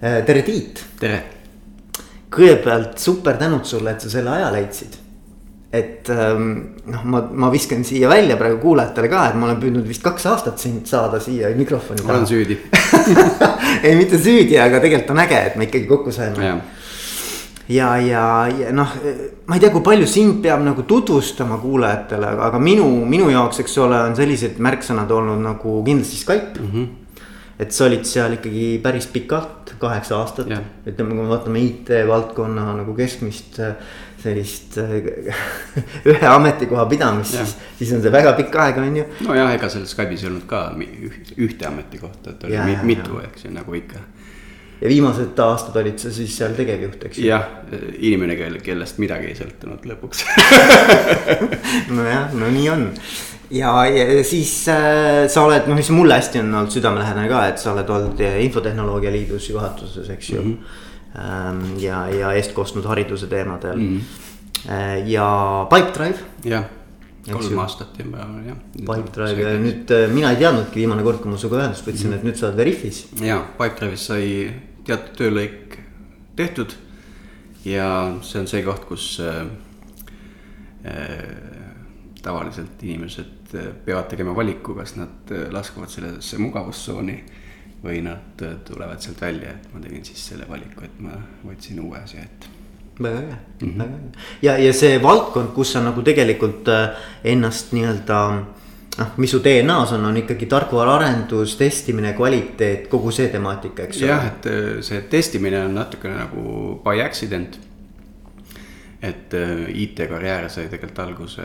tere, Tiit. tere. kõigepealt super tänud sulle, et sa selle aja leidsid. et ähm, noh, ma, ma viskan siia välja praegu kuulajatele ka, et ma olen püüdnud vist kaks aastat sind saada siia mikrofoni taha. olen süüdi ei, mitte süüdi, aga tegelikult on äge, et me ikkagi kokku saime ja, ja, ja, ja noh, ma ei tea, kui palju sind peab nagu tutvustama kuulajatele, aga minu, minu jaoks, eks ole, on sellised märksõnad olnud nagu kindlasti Skype mm. -hmm et sa olid seal ikkagi päris pikalt, kaheksa aastat, ütleme, kui me vaatame IT-valdkonna nagu keskmist äh, sellist äh, ühe ametikoha pidamist, siis, siis on see väga pikk aeg, on ju. nojah, ega selles Skype'is ei olnud ka ühte ametikohta, et oli ja, mitu, eks ju, nagu ikka. Ja viimased aastad olid sa siis seal tegevjuht, eks ju? jah, inimene, kelle, kellest midagi ei sõltunud lõpuks. Nojah, no nii on ja, ja siis äh, sa oled, noh, mis mulle hästi on olnud südamelähedane ka, et sa oled olnud Infotehnoloogia Liidus juhatuses, eks ju mm. -hmm. ja, ja eest kostnud hariduse teemadel mm. -hmm. ja Pipedrive. jah, kolm aastat juba jah. Pipedrive ja nüüd äh, mina ei teadnudki viimane kord, kui ma sinuga ühendust võtsin mm, -hmm. et nüüd sa oled Veriffis. ja, Pipedrive'is sai teatud töölõik tehtud ja see on see koht, kus äh, äh, tavaliselt inimesed äh, peavad tegema valiku, kas nad äh, laskuvad sellesse mugavustsooni või nad äh, tulevad sealt välja, et ma tegin siis selle valiku, et ma võtsin uue asja ette väga äge mm, -hmm. väga äge ja, ja see valdkond, kus sa nagu tegelikult ennast nii-öelda noh, mis su DNA-s on, on ikkagi tarkvaraarendus, testimine, kvaliteet, kogu see temaatika, eks ole. jah, et see testimine on natukene nagu by accident. et IT-karjäär sai tegelikult alguse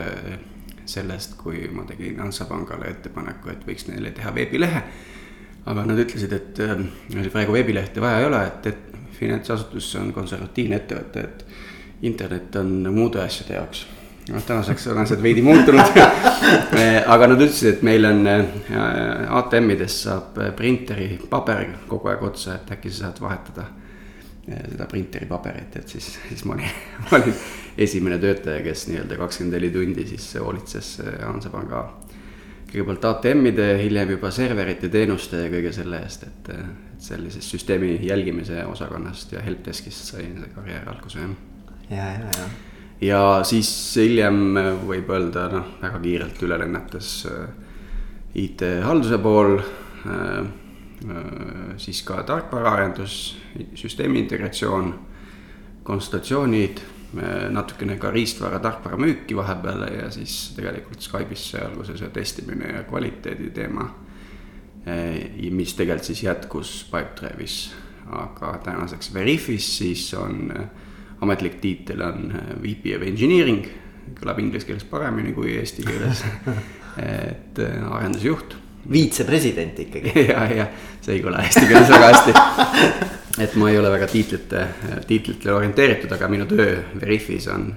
sellest, kui ma tegin Hansapangale ettepaneku, et võiks neile teha veebilehe. aga nad ütlesid, et äh, praegu veebilehte vaja ei ole, et, et finantsasutus on konservatiivne ettevõte, et internet on muude asjade jaoks. Noh, tänaseks on asjad veidi muutunud. Aga nad ütlesid, et meil on äh, ATM-ides saab printeri paber kogu aeg otsa, et äkki sa saad vahetada seda printeri paberit, et siis, siis ma olin, ma olin esimene töötaja, kes nii-öelda kakskümmend neli tundi siis hoolitses Hansapanga kõigepealt ATM-ide, hiljem juba serverite, teenuste ja kõige selle eest, et, et sellisest süsteemi jälgimise osakonnast ja helpdeskist sai see karjäär alguse, jah. ja, ja, ja. ja siis hiljem võib öelda, noh, väga kiirelt üle lennates IT-halduse pool Äh, siis ka tarkvaraarendus, süsteemi integratsioon, konsultatsioonid, äh, natukene ka riistvara, tarkvara müüki vahepeal ja siis tegelikult Skype'is sai alguse see testimine ja kvaliteedi teema. Äh, mis tegelikult siis jätkus Pipedrive'is, aga tänaseks Veriffis siis on ametlik tiitel on VP of Engineering, kõlab inglise keeles paremini kui eesti keeles. Et arendusjuht viitsepresident ikkagi. ja, ja see ei kõla eesti keeles väga hästi. et ma ei ole väga tiitlite, tiitlitele orienteeritud, aga minu töö Veriffis on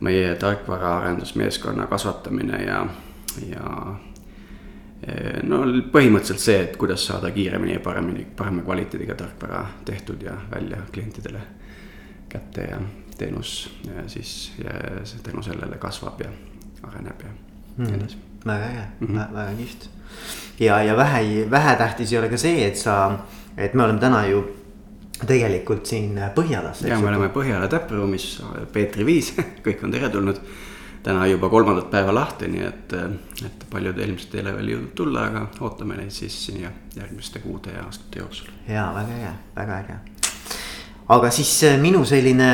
meie tarkvaraarendusmeeskonna kasvatamine ja, ja eh, no põhimõtteliselt see, et kuidas saada kiiremini ja paremini, parema kvaliteediga tarkvara tehtud ja välja klientidele kätte ja teenus ja siis ja tänu sellele kasvab ja areneb ja nii mm. edasi. väga äge mm, -hmm. väga kihvt ja, ja vähe, vähetähtis ei ole ka see, et sa, et me oleme täna ju tegelikult siin Põhjalas. ja me oleme Põhjala täppruumis, Peetri viis kõik on teretulnud. täna juba kolmandat päeva lahti, nii et, et paljud ilmselt ei ole veel jõudnud tulla, aga ootame neid siis siin järgmiste kuude ja aastate jooksul. ja väga äge, väga äge. aga siis minu selline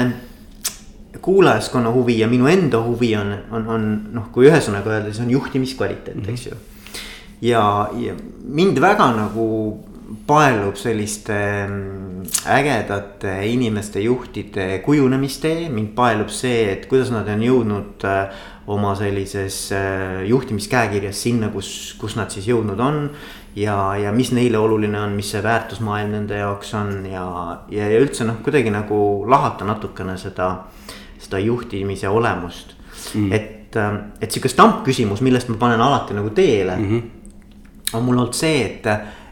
kuulajaskonna huvi ja minu enda huvi on, on, on noh, kui ühesõnaga öelda, siis on juhtimiskvaliteet mm, -hmm. eks ju ja, ja mind väga nagu paelub selliste mm, ägedate inimeste, juhtide kujunemistee, mind paelub see, et kuidas nad on jõudnud äh, oma sellises äh, juhtimiskäekirjas sinna, kus, kus nad siis jõudnud on. ja, ja mis neile oluline on, mis see väärtusmaailm nende jaoks on ja, ja, ja üldse noh, kuidagi nagu lahata natukene seda, seda juhtimise olemust mm.. et, äh, et sihuke stampküsimus, millest ma panen alati nagu teele mm. -hmm on mul olnud see, et,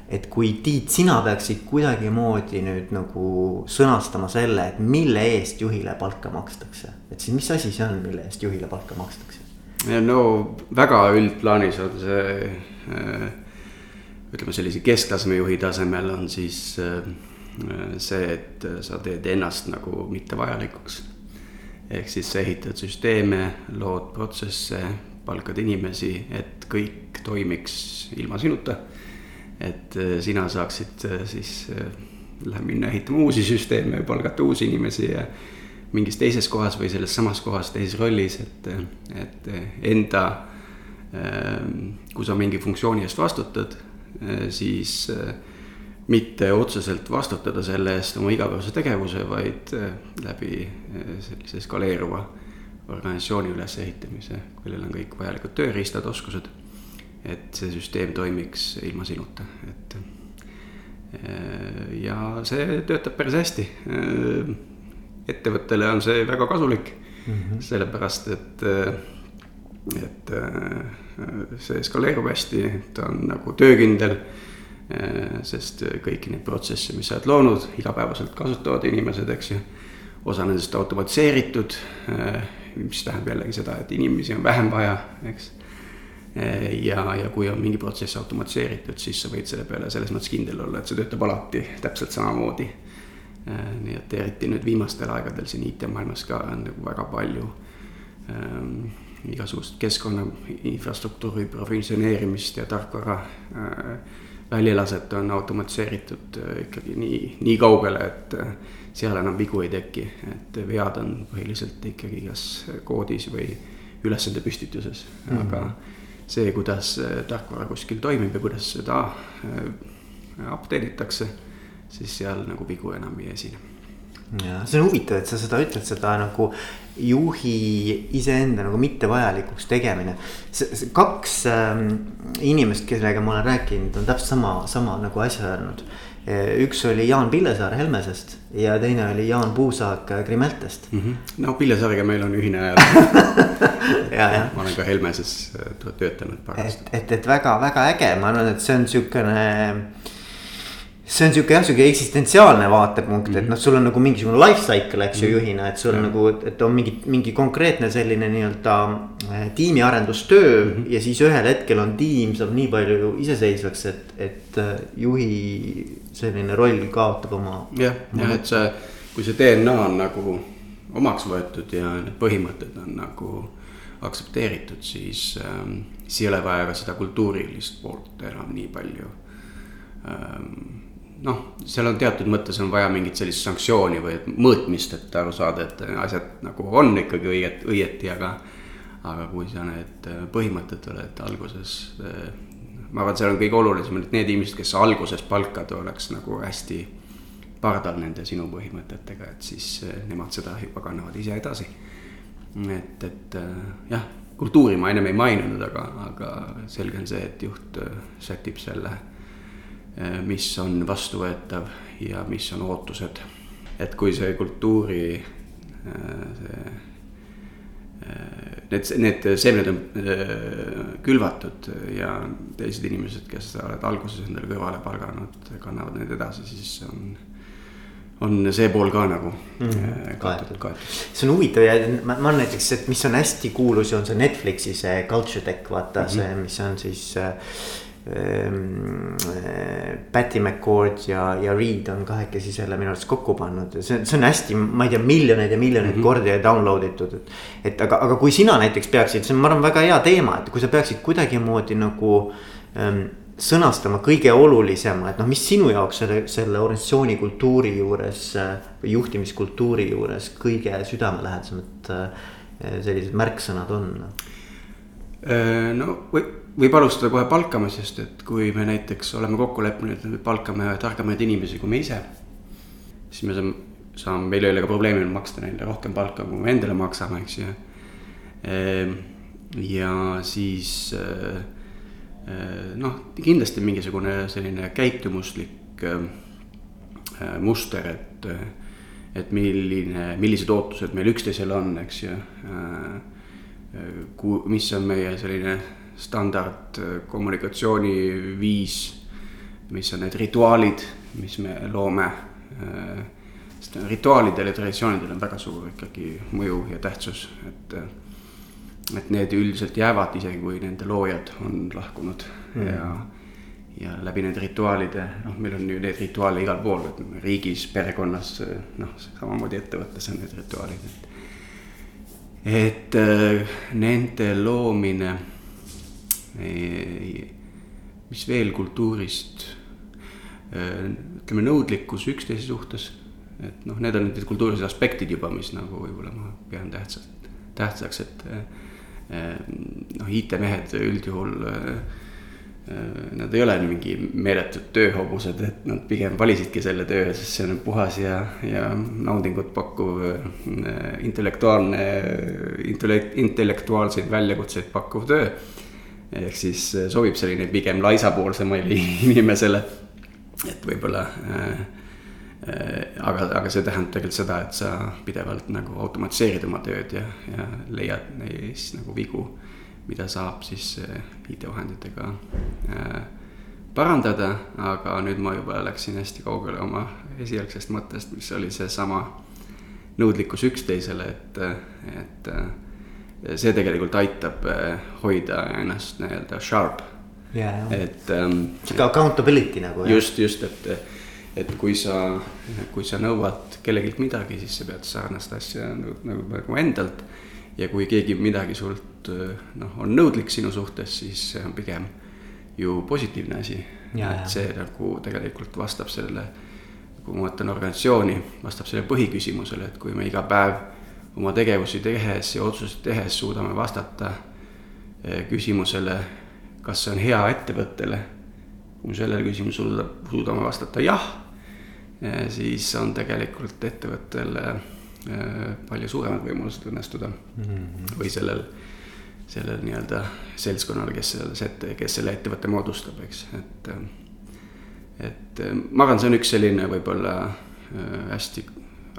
et kui Tiit, sina peaksid kuidagimoodi nüüd nagu sõnastama selle, et mille eest juhile palka makstakse. et siis mis asi see on, mille eest juhile palka makstakse? no väga üldplaanis on see äh, ütleme sellise kesktaseme juhi tasemel on siis äh, see, et sa teed ennast nagu mittevajalikuks. ehk siis sa ehitad süsteeme, lood protsesse, palkad inimesi, et kõik toimiks ilma sinuta. et sina saaksid siis lähe minna ehitama uusi süsteeme, palgata uusi inimesi ja mingis teises kohas või selles samas kohas teises rollis, et, et enda, kui sa mingi funktsiooni eest vastutad, siis mitte otseselt vastutada selle eest oma igapäevase tegevuse, vaid läbi sellise skaleeruva organisatsiooni ülesehitamise, kellel on kõik vajalikud tööriistad, oskused. et see süsteem toimiks ilma sinuta, et ja see töötab päris hästi. ettevõttele on see väga kasulik mm, -hmm. sellepärast et, et see eskaleerub hästi, ta on nagu töökindel. sest kõiki neid protsesse, mis sa oled loonud, igapäevaselt kasutavad inimesed, eks ju. osa nendest automatiseeritud, mis tähendab jällegi seda, et inimesi on vähem vaja, eks ja, ja kui on mingi protsess automatiseeritud, siis sa võid selle peale selles mõttes kindel olla, et see töötab alati täpselt samamoodi. nii et eriti nüüd viimastel aegadel siin IT-maailmas ka on nagu väga palju ähm, igasugust keskkonna infrastruktuuri provisioneerimist ja tarkvara äh, väljalaset on automatiseeritud äh, ikkagi nii, nii kaugele, et äh, seal enam vigu ei teki, et vead on põhiliselt ikkagi kas koodis või ülesande püstituses mm, -hmm. aga see, kuidas äh, tarkvara kuskil toimib ja kuidas seda äh, update itakse, siis seal nagu vigu enam ei esine. ja see on huvitav, et sa seda ütled, seda nagu juhi iseenda nagu mittevajalikuks tegemine. kaks ähm, inimest, kellega ma olen rääkinud, on täpselt sama, sama nagu asja öelnud üks oli Jaan Pillesaar Helmesest ja teine oli Jaan Puusaag Krimeltest mm. -hmm. no Pillesaarega meil on ühine ajal ma olen ka Helmeses äh, töötanud parajasti. et, et, et väga-väga äge, ma arvan, et see on siukene see on sihuke jah, sihuke eksistentsiaalne vaatepunkt mm, -hmm. et mhm. noh, sul on nagu mingisugune life cycle, eks ju mm -hmm. juhina, et sul on mm -hmm. nagu, et on mingi, mingi konkreetne selline nii-öelda äh, tiimiarendustöö mm. -hmm. ja siis ühel hetkel on tiim saab nii palju iseseisvaks, et, et äh, juhi selline roll kaotab oma. jah, jah, et see, kui see DNA on nagu omaks võetud ja need põhimõtted on nagu aktsepteeritud, siis ähm,, siis ei ole vaja ka seda kultuurilist poolt enam nii palju ähm, noh, seal on teatud mõttes on vaja mingit sellist sanktsiooni või mõõtmist, et aru saada, et asjad nagu on ikkagi õiget, õieti, aga. aga kui sa need põhimõtted oled alguses, ma arvan, seal on kõige olulisem, et need inimesed, kes sa alguses palkad, oleks nagu hästi pardal nende sinu põhimõtetega, et siis nemad seda juba kannavad ise edasi. et, et jah, kultuuri ma ennem ei maininud, aga, aga selge on see, et juht sätib selle Eh, mis on vastuvõetav ja mis on ootused. et kui see kultuuri, eh, see, eh, need, need seemned on külvatud ja teised inimesed, kes oled alguses endale kõrvale palganud, kannavad need edasi, siis on on see pool ka nagu mm, kaetud, kaetud. see on huvitav ja ma, ma näiteks, et mis on hästi kuulus ja on see Netflixi see Culture Tech vaata mm -hmm. see, mis on siis äh, Patty McCord ja, ja Reed on kahekesi selle minu arust kokku pannud ja see, see on hästi, ma ei tea, miljoneid ja miljoneid mm -hmm. kordi download itud, et. et aga, aga kui sina näiteks peaksid, see on, ma arvan, väga hea teema, et kui sa peaksid kuidagimoodi nagu ähm, sõnastama kõige olulisema, et noh, mis sinu jaoks selle, selle organisatsiooni kultuuri juures või juhtimiskultuuri juures kõige südamelähedasemad äh, sellised märksõnad on? Äh, no või võib alustada kohe palkamisest, et kui me näiteks oleme kokku leppinud, et me palkame targemaid inimesi kui me ise. siis me saame, saame, meil ei ole ka probleemi maksta neile rohkem palka, kui me endale maksame, eks ju. Ehm, ja siis eh, eh, noh, kindlasti mingisugune selline käitumuslik eh, muster, et, et milline, millised ootused meil üksteisel on, eks ju. mis on meie selline standard äh, kommunikatsiooniviis, mis on need rituaalid, mis me loome. Äh, sest rituaalidel ja traditsioonidel on väga suur ikkagi mõju ja tähtsus, et, äh, et need üldiselt jäävad, isegi kui nende loojad on lahkunud mm. ja, ja läbi nende rituaalide, noh, meil on ju neid rituaale igal pool, riigis, perekonnas, noh, samamoodi ettevõttes on need rituaalid, et. et äh, nende loomine, mis veel kultuurist, äh, ütleme nõudlikkus üksteise suhtes, et noh, need on need kultuurilised aspektid juba, mis nagu võib-olla ma pean tähtsaks, tähtsaks, et äh, noh, IT-mehed üldjuhul Äh, nad ei ole mingi meeletud tööhobused, et nad pigem valisidki selle töö, sest see on puhas ja, ja naudingut pakkuv intellektuaalne, intellekt-, intellektuaalseid väljakutseid pakkuv töö. Ehk siis äh, sobib selline pigem laisapoolsemale inimesele, et võib-olla äh, aga, aga see tähendab tegelikult seda, et sa pidevalt nagu automatiseerid oma tööd ja, ja leiad neis nagu vigu mida saab siis äh, IT-vahenditega äh, parandada, aga nüüd ma juba läksin hästi kaugele oma esialgsest mõttest, mis oli seesama nõudlikkus üksteisele, et, et äh, see tegelikult aitab hoida ennast nii-öelda sharp. et ähm,. sihuke accountability nagu. just, just, et, et kui sa, kui sa nõuad kellelgi midagi, siis sa pead sarnast asja nagu, nagu, nagu endalt. ja kui keegi midagi sult Eh, noh, on nõudlik sinu suhtes, siis see on pigem ju positiivne asi. et see nagu tegelikult vastab sellele, kui ma mõtlen organisatsiooni, vastab sellele põhiküsimusele, et kui me iga päev oma tegevusi tehes ja otsuseid tehes suudame vastata eh, küsimusele, kas see on hea ettevõttele. kui sellele küsimusele suudame vastata jah, eh, siis on tegelikult ettevõttel palju suuremad võimalused õnnestuda mm -hmm. või sellel sellel nii-öelda seltskonnal, kes selles ette, kes selle ettevõtte moodustab, eks, et. et ma arvan, see on üks selline võib-olla hästi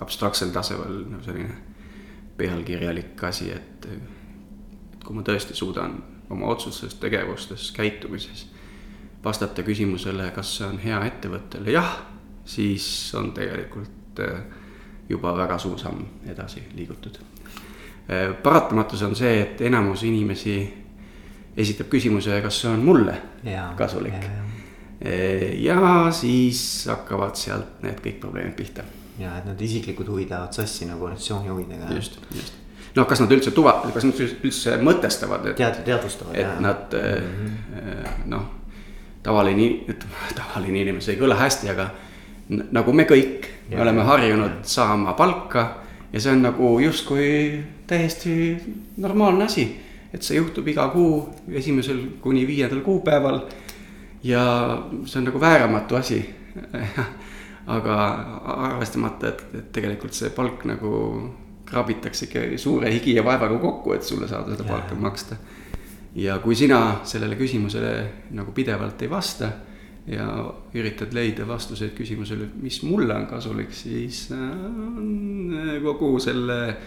abstraktsel tasemel nagu selline pealkirjalik asi, et. et kui ma tõesti suudan oma otsustes, tegevustes, käitumises vastata küsimusele, kas see on hea ettevõttele, jah, siis on tegelikult äh, juba väga suur samm edasi liigutud Äh, paratamatus on see, et enamus inimesi esitab küsimuse, kas see on mulle ja, kasulik. Ja, äh, ja siis hakkavad sealt need kõik probleemid pihta. Ja, et need isiklikud huvid lähevad sassi nagu organisatsiooni huvidega. just, just. noh, kas nad üldse tuva-, kas nad üldse mõtestavad, et. tead, teadvustavad. et jah. nad mm -hmm. noh, tavaline, tavaline inimene, see ei kõla hästi, aga nagu me kõik, me oleme harjunud saama palka ja see on nagu justkui täiesti normaalne asi. et see juhtub iga kuu esimesel kuni viiendal kuupäeval. ja see on nagu vääramatu asi aga arvestamata, et, et tegelikult see palk nagu kraabitakse ikka suure higi ja vaevaga kokku, et sulle saada seda palka maksta. ja kui sina sellele küsimusele nagu pidevalt ei vasta ja üritad leida vastuseid küsimusele, mis mulle on kasulik, siis on kogu selle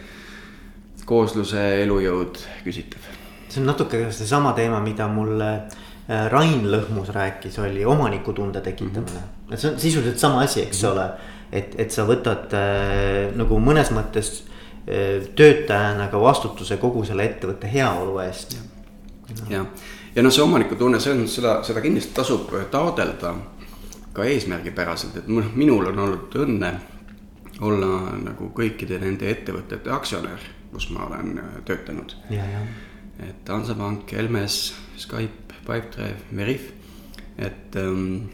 koosluse elujõud küsitav. see on natuke seesama teema, mida mulle äh, Rain Lõhmus rääkis, oli omanikutunde tekitamine mm. -hmm. et see on sisuliselt sama asi, eks mm -hmm. ole. et, et sa võtad äh, nagu mõnes mõttes äh, töötajana ka vastutuse kogu selle ettevõtte heaolu eest. jah, ja noh, see omanikutunne, see on seda, seda kindlasti tasub taodelda ka eesmärgipäraselt, et minul on olnud õnne olla nagu kõikide nende ettevõtete aktsionär, kus ma olen äh, töötanud. et Hansapank, Helmes, Skype, Pipedrive, Veriff, et ähm,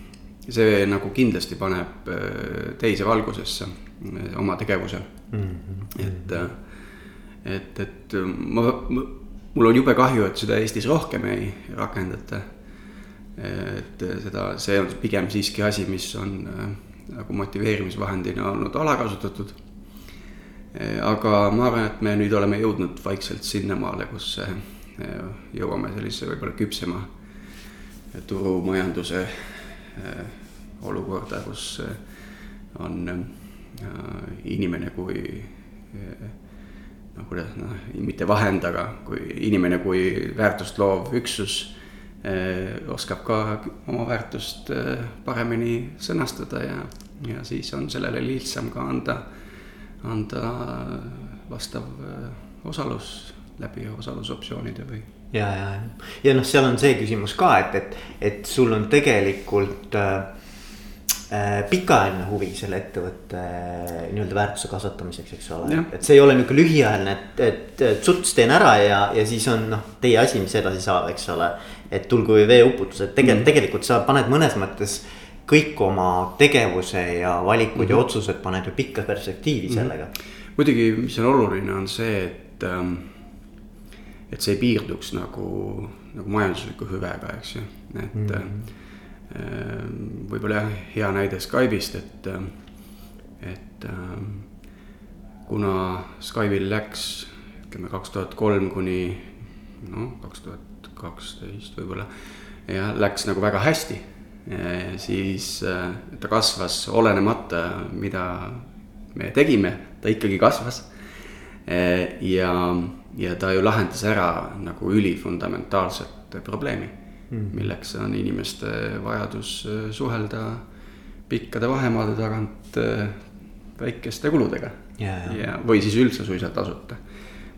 see nagu kindlasti paneb äh, teise valgusesse äh, oma tegevuse mm. -hmm. et, et, et ma, ma mul on jube kahju, et seda Eestis rohkem ei rakendata. et seda, see on pigem siiski asi, mis on nagu motiveerimisvahendina olnud alakasutatud. aga ma arvan, et me nüüd oleme jõudnud vaikselt sinnamaale, kus jõuame sellise võib-olla küpsema turumajanduse äh, olukorda, kus on inimene kui noh, kuidas noh, mitte vahend, aga kui inimene kui väärtust loov üksus oskab ka oma väärtust paremini sõnastada ja, ja siis on sellele lihtsam ka anda, anda vastav osalus läbi osalusoptsioonide või. Ja, ja, ja, noh, seal on see küsimus ka, et, et, et sul on tegelikult äh, äh pikaajaline huvi selle ettevõtte äh, nii-öelda väärtuse kasvatamiseks, eks ole. et see ei ole nihuke lühiajaline, et, et, et suts teen ära ja, ja siis on noh, teie asi, mis edasi saab, eks ole. et tulgu või veeuputus, et tegelikult mm, tegelikult sa paned mõnes mõttes kõik oma tegevuse ja valikud mm -hmm. ja mhm. otsused paned ju pikka perspektiivi mm -hmm. sellega. muidugi, mis on oluline, on see, et ähm, et see ei piirduks nagu, nagu majandusliku hüvega, eks ju, et mm. -hmm. võib-olla jah, hea näide Skype'ist, et, et kuna Skype'il läks ütleme kaks tuhat kolm kuni noh, kaks tuhat kaksteist võib-olla ja läks nagu väga hästi siis ta kasvas olenemata, mida me tegime, ta ikkagi kasvas. ja ja ta ju lahendas ära nagu ülifundamentaalset probleemi mm., milleks on inimeste vajadus äh, suhelda pikkade vahemaade tagant äh, väikeste kuludega yeah,. Yeah. ja, või siis üldse suisa tasuta.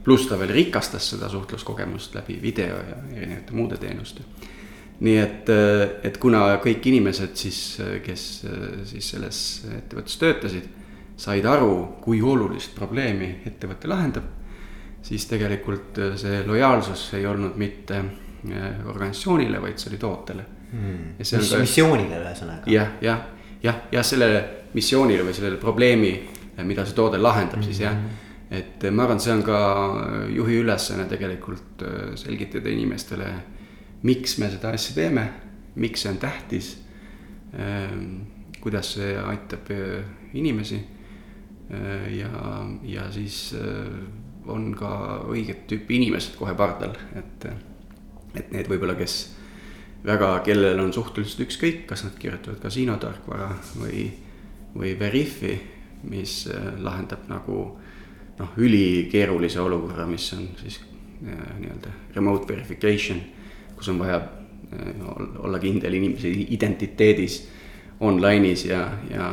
pluss ta veel rikastas seda suhtluskogemust läbi video ja erinevate muude teenuste. nii et, äh, et kuna kõik inimesed siis, kes siis selles ettevõttes töötasid, said aru, kui olulist probleemi ettevõte lahendab siis tegelikult äh, see lojaalsus ei olnud mitte äh, organisatsioonile, vaid see oli tootele hmm.. mis ka... missioonile ühesõnaga. jah, jah, jah, jah, sellele missioonile või sellele probleemi, äh, mida see toode lahendab hmm. siis jah. Hmm. et ma arvan, see on ka juhi ülesanne tegelikult selgitada inimestele, miks me seda asja teeme, miks see on tähtis. Ähm, kuidas see aitab inimesi ja, ja siis on ka õiget tüüpi inimesed kohe pardal, et, et need võib-olla, kes väga, kellel on suhteliselt ükskõik, kas nad kirjutavad kasiinotarkvara või, või Veriffi, mis äh, lahendab nagu noh, ülikeerulise olukorra, mis on siis äh, nii-öelda remote verification, kus on vaja äh, olla kindel inimese identiteedis online'is ja, ja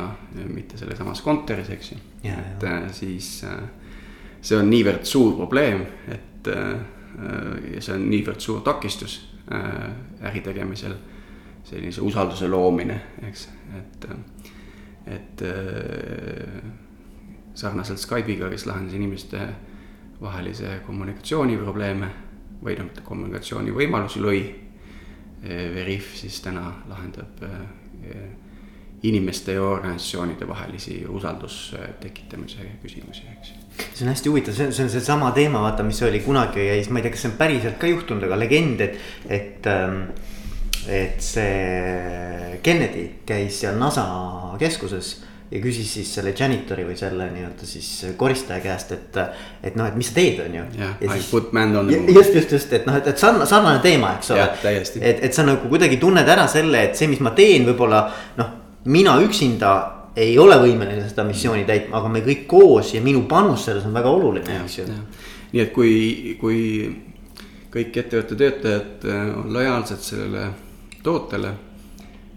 mitte sellesamas kontoris, eks ju. et siis äh, see on niivõrd suur probleem, et äh, ja see on niivõrd suur takistus äh, äri tegemisel. sellise usalduse loomine, eks, et, et äh, sarnaselt Skype'iga, kes lahendas inimeste vahelise kommunikatsiooniprobleeme või noh, kommunikatsiooni võimalusi lõi. Veriff siis täna lahendab inimeste ja organisatsioonide vahelisi usalduse tekitamise küsimusi, eks. See on hästi huvitav, see on, see on seesama teema, vaata, mis oli kunagi ja siis ma ei tea, kas see on päriselt ka juhtunud, aga legend, et, et ähm, et see Kennedy käis seal NASA keskuses ja küsis siis selle janitori või selle nii-öelda siis koristaja käest, et. et noh, et mis sa teed, on ju. jah, I put man on the moon. just, just, just, et noh, et, et sarnane, sarnane teema, eks ole. et, et sa nagu kuidagi tunned ära selle, et see, mis ma teen, võib-olla noh mina üksinda ei ole võimeline seda missiooni täitma, aga me kõik koos ja minu panus selles on väga oluline, eks ju. nii et kui, kui kõik ettevõtte töötajad äh, on lojaalsed sellele tootele,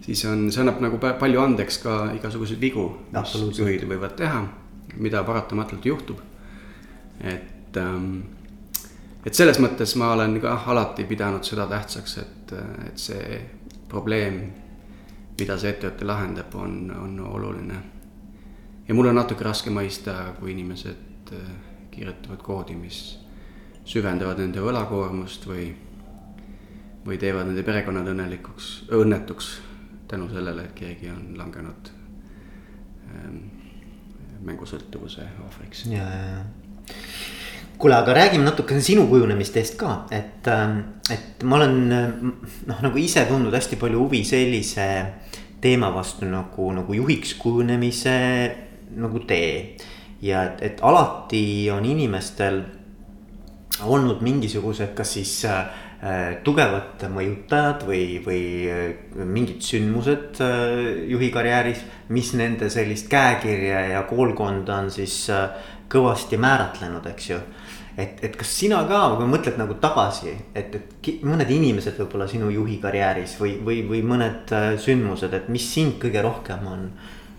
siis on, see annab nagu palju andeks ka igasuguseid vigu, mis juhid võivad teha, mida paratamatult juhtub. et ähm, et selles mõttes ma olen ka alati pidanud seda tähtsaks, et, et see probleem mida see ettevõte lahendab, on, on oluline. ja mul on natuke raske mõista, kui inimesed äh, kirjutavad koodi, mis süvendavad nende võlakoormust või, või teevad nende perekonnad õnnelikuks, õnnetuks tänu sellele, et keegi on langenud ähm, mängusõltuvuse ohvriks. ja, ja, ja kuule, aga räägime natukene sinu kujunemistest ka, et, ähm, et ma olen noh, nagu ise tundnud hästi palju huvi sellise teema vastu nagu, nagu juhiks kujunemise nagu tee. ja et, et alati on inimestel olnud mingisugused, kas siis äh, tugevad mõjutajad või, või äh, mingid sündmused äh, juhi karjääris, mis nende sellist käekirja ja koolkonda on siis äh, kõvasti määratlenud, eks ju et, et kas sina ka, kui mõtled nagu tagasi, et, et mõned inimesed võib-olla sinu juhi karjääris või, või, või mõned äh, sündmused, et mis sind kõige rohkem on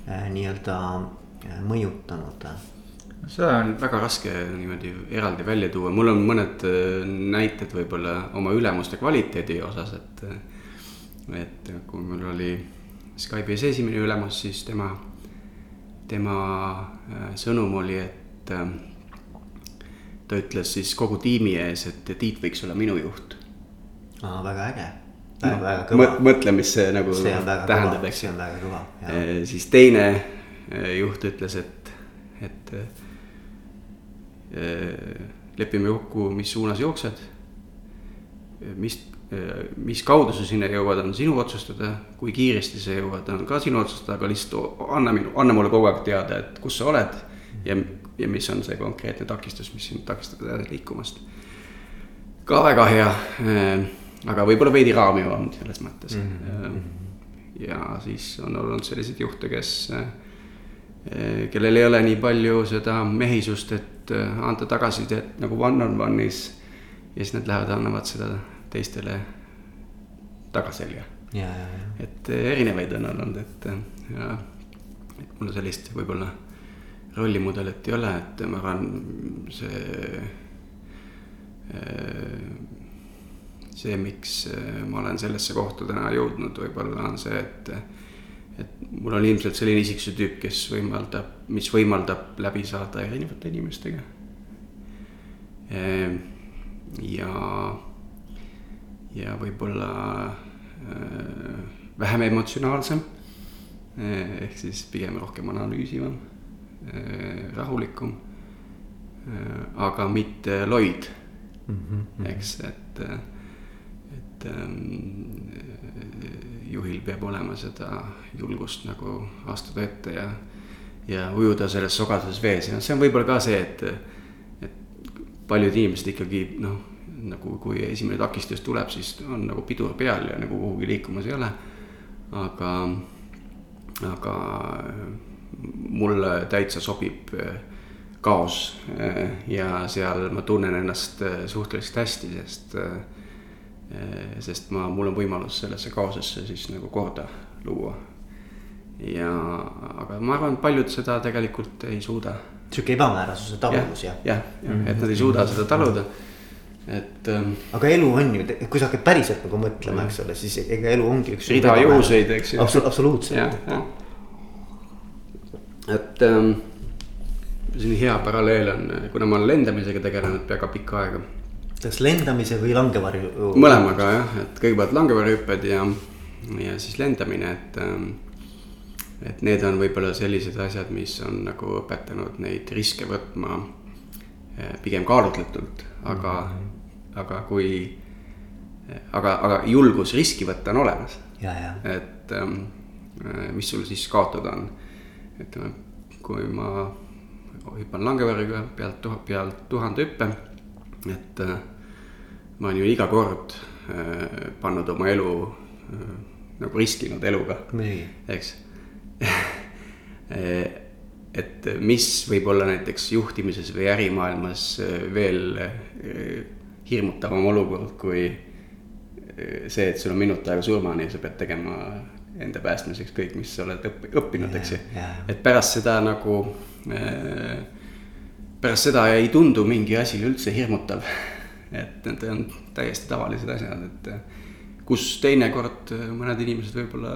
äh, nii-öelda äh, mõjutanud? seda on väga raske niimoodi eraldi välja tuua, mul on mõned näited võib-olla oma ülemuste kvaliteedi osas, et. et kui mul oli Skype'is esimene ülemus, siis tema, tema sõnum oli, et. Ta ütles siis kogu tiimi ees, et Tiit võiks olla minu juht. aa, väga äge väga, väga kõva. mõtle, mis see nagu see tähendab, eks. see on väga kõva. siis teine juht ütles, et, et Äh, lepime kokku, mis suunas jooksed. mis, äh, mis kaudu sa sinna jõuad, on sinu otsustada, kui kiiresti sa jõuad, on ka sinu otsustada, aga lihtsalt anna minu, anna mulle kogu aeg teada, et kus sa oled. ja, ja mis on see konkreetne takistus, mis sind takistab edasi liikumast. ka väga hea, äh, aga võib-olla veidi raamivam selles mõttes mm. -hmm. ja siis on olnud selliseid juhte, kes kellel ei ole nii palju seda mehisust, et et anda tagasisidet nagu one-on-one'is. ja siis nad lähevad, annavad seda teistele tagaselja. et eh, erinevaid on olnud, et ja, et mul sellist võib-olla rollimudelit ei ole, et ma arvan, see. Eh, see, miks eh, ma olen sellesse kohta täna jõudnud, võib-olla on see, et et mul on ilmselt selline isiksuse tüüp, kes võimaldab, mis võimaldab läbi saada erinevate inimestega. Ehm, ja, ja võib-olla äh, vähem emotsionaalsem. Äh, ehk siis pigem rohkem analüüsivam, äh, rahulikum. aga mitte loid mm, -hmm. eks, et, et ähm, juhil peab olema seda julgust nagu astuda ette ja, ja ujuda selles sogases vees ja see on võib-olla ka see, et, et paljud inimesed ikkagi noh, nagu kui esimene takistus tuleb, siis on nagu pidur peal ja nagu kuhugi liikumas ei ole. aga, aga mulle täitsa sobib kaos ja seal ma tunnen ennast suhteliselt hästi, sest sest ma, mul on võimalus sellesse kaosesse siis nagu korda luua. ja, aga ma arvan, et paljud seda tegelikult ei suuda. sihuke ebamäärasuse taluvus jah? jah, jah, et nad ei suuda seda taluda, et ähm,. aga elu on ju, kui sa hakkad päriselt nagu mõtlema, eks ole, siis ega elu ongi üks. rida juhuseid, eks ju. absoluutselt. Et ähm, selline hea paralleel on, kuna ma olen lendamisega tegelenud väga pikka aega kas lendamise või langevarju? mõlemaga jah, et kõigepealt langevarjuhüpped ja, ja siis lendamine, et. Ähm, et need on võib-olla sellised asjad, mis on nagu õpetanud neid riske võtma äh, pigem kaalutletult, aga mm, -hmm. aga kui. aga, aga julgus riski võtta on olemas. et ähm, äh, mis sul siis kaotada on, ütleme, kui ma hüppan langevarjuga pealt, pealt tuhande hüppe et äh, ma olen ju iga kord äh, pannud oma elu äh, nagu riskinud eluga, eks? Et mis võib olla näiteks juhtimises või ärimaailmas veel hirmutavam olukord, kui see, et sul on minut aega surmani ja sa pead tegema enda päästmiseks kõik, mis sa oled õppinud, eks ju. et pärast seda nagu äh, pärast seda ei tundu mingi asi üldse hirmutav. et need on täiesti tavalised asjad, et kus teinekord mõned inimesed võib-olla